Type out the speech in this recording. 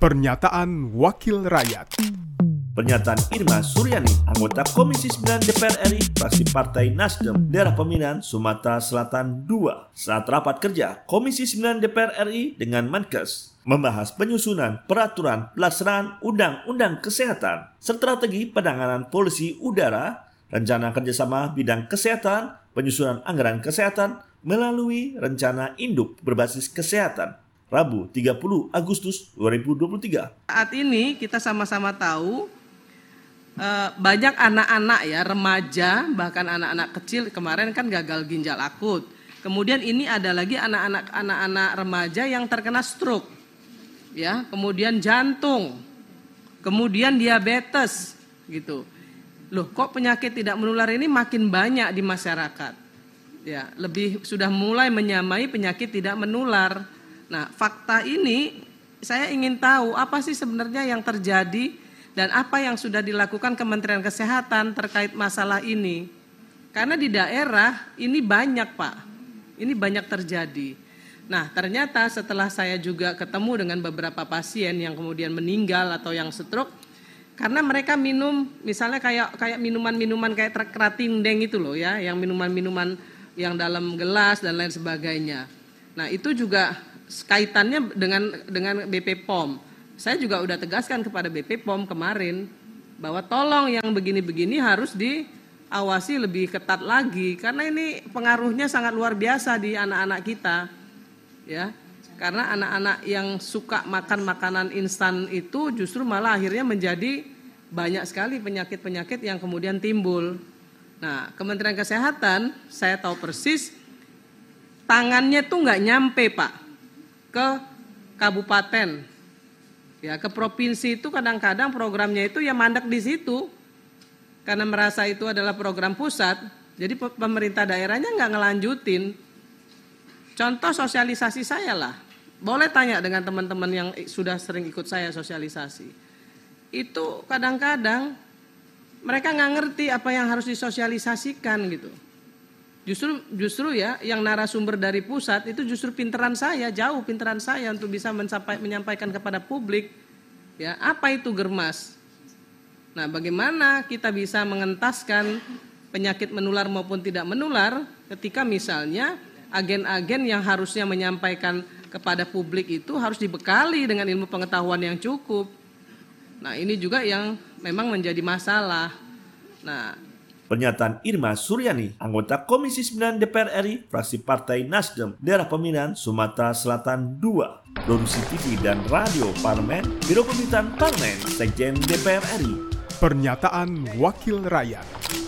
Pernyataan Wakil Rakyat. Pernyataan Irma Suryani, anggota Komisi 9 DPR RI, fraksi Partai Nasdem, daerah pemilihan Sumatera Selatan II, saat rapat kerja Komisi 9 DPR RI dengan Menkes, membahas penyusunan peraturan pelaksanaan Undang-Undang Kesehatan, strategi penanganan polusi udara, rencana kerjasama bidang kesehatan, penyusunan anggaran kesehatan, melalui rencana induk berbasis kesehatan, Rabu 30 Agustus 2023. Saat ini kita sama-sama tahu eh, banyak anak-anak ya remaja bahkan anak-anak kecil kemarin kan gagal ginjal akut. Kemudian ini ada lagi anak-anak anak-anak remaja yang terkena stroke. Ya, kemudian jantung. Kemudian diabetes gitu. Loh, kok penyakit tidak menular ini makin banyak di masyarakat? Ya, lebih sudah mulai menyamai penyakit tidak menular Nah, fakta ini saya ingin tahu apa sih sebenarnya yang terjadi dan apa yang sudah dilakukan Kementerian Kesehatan terkait masalah ini. Karena di daerah ini banyak, Pak. Ini banyak terjadi. Nah, ternyata setelah saya juga ketemu dengan beberapa pasien yang kemudian meninggal atau yang stroke karena mereka minum misalnya kayak kayak minuman-minuman kayak deng itu loh ya, yang minuman-minuman yang dalam gelas dan lain sebagainya. Nah, itu juga kaitannya dengan dengan BP POM. Saya juga udah tegaskan kepada BP POM kemarin bahwa tolong yang begini-begini harus diawasi lebih ketat lagi karena ini pengaruhnya sangat luar biasa di anak-anak kita. Ya. Karena anak-anak yang suka makan makanan instan itu justru malah akhirnya menjadi banyak sekali penyakit-penyakit yang kemudian timbul. Nah, Kementerian Kesehatan saya tahu persis tangannya tuh nggak nyampe pak ke kabupaten. Ya, ke provinsi itu kadang-kadang programnya itu ya mandek di situ. Karena merasa itu adalah program pusat, jadi pemerintah daerahnya nggak ngelanjutin. Contoh sosialisasi saya lah. Boleh tanya dengan teman-teman yang sudah sering ikut saya sosialisasi. Itu kadang-kadang mereka nggak ngerti apa yang harus disosialisasikan gitu. Justru justru ya yang narasumber dari pusat itu justru pinteran saya, jauh pinteran saya untuk bisa mencapai, menyampaikan kepada publik ya apa itu germas. Nah, bagaimana kita bisa mengentaskan penyakit menular maupun tidak menular ketika misalnya agen-agen yang harusnya menyampaikan kepada publik itu harus dibekali dengan ilmu pengetahuan yang cukup. Nah, ini juga yang memang menjadi masalah. Nah, Pernyataan Irma Suryani, anggota Komisi 9 DPR RI, fraksi Partai Nasdem, daerah pemilihan Sumatera Selatan II, produksi TV dan radio Parlemen, Biro Pemerintahan Parlemen, Sekjen DPR RI. Pernyataan Wakil Rakyat.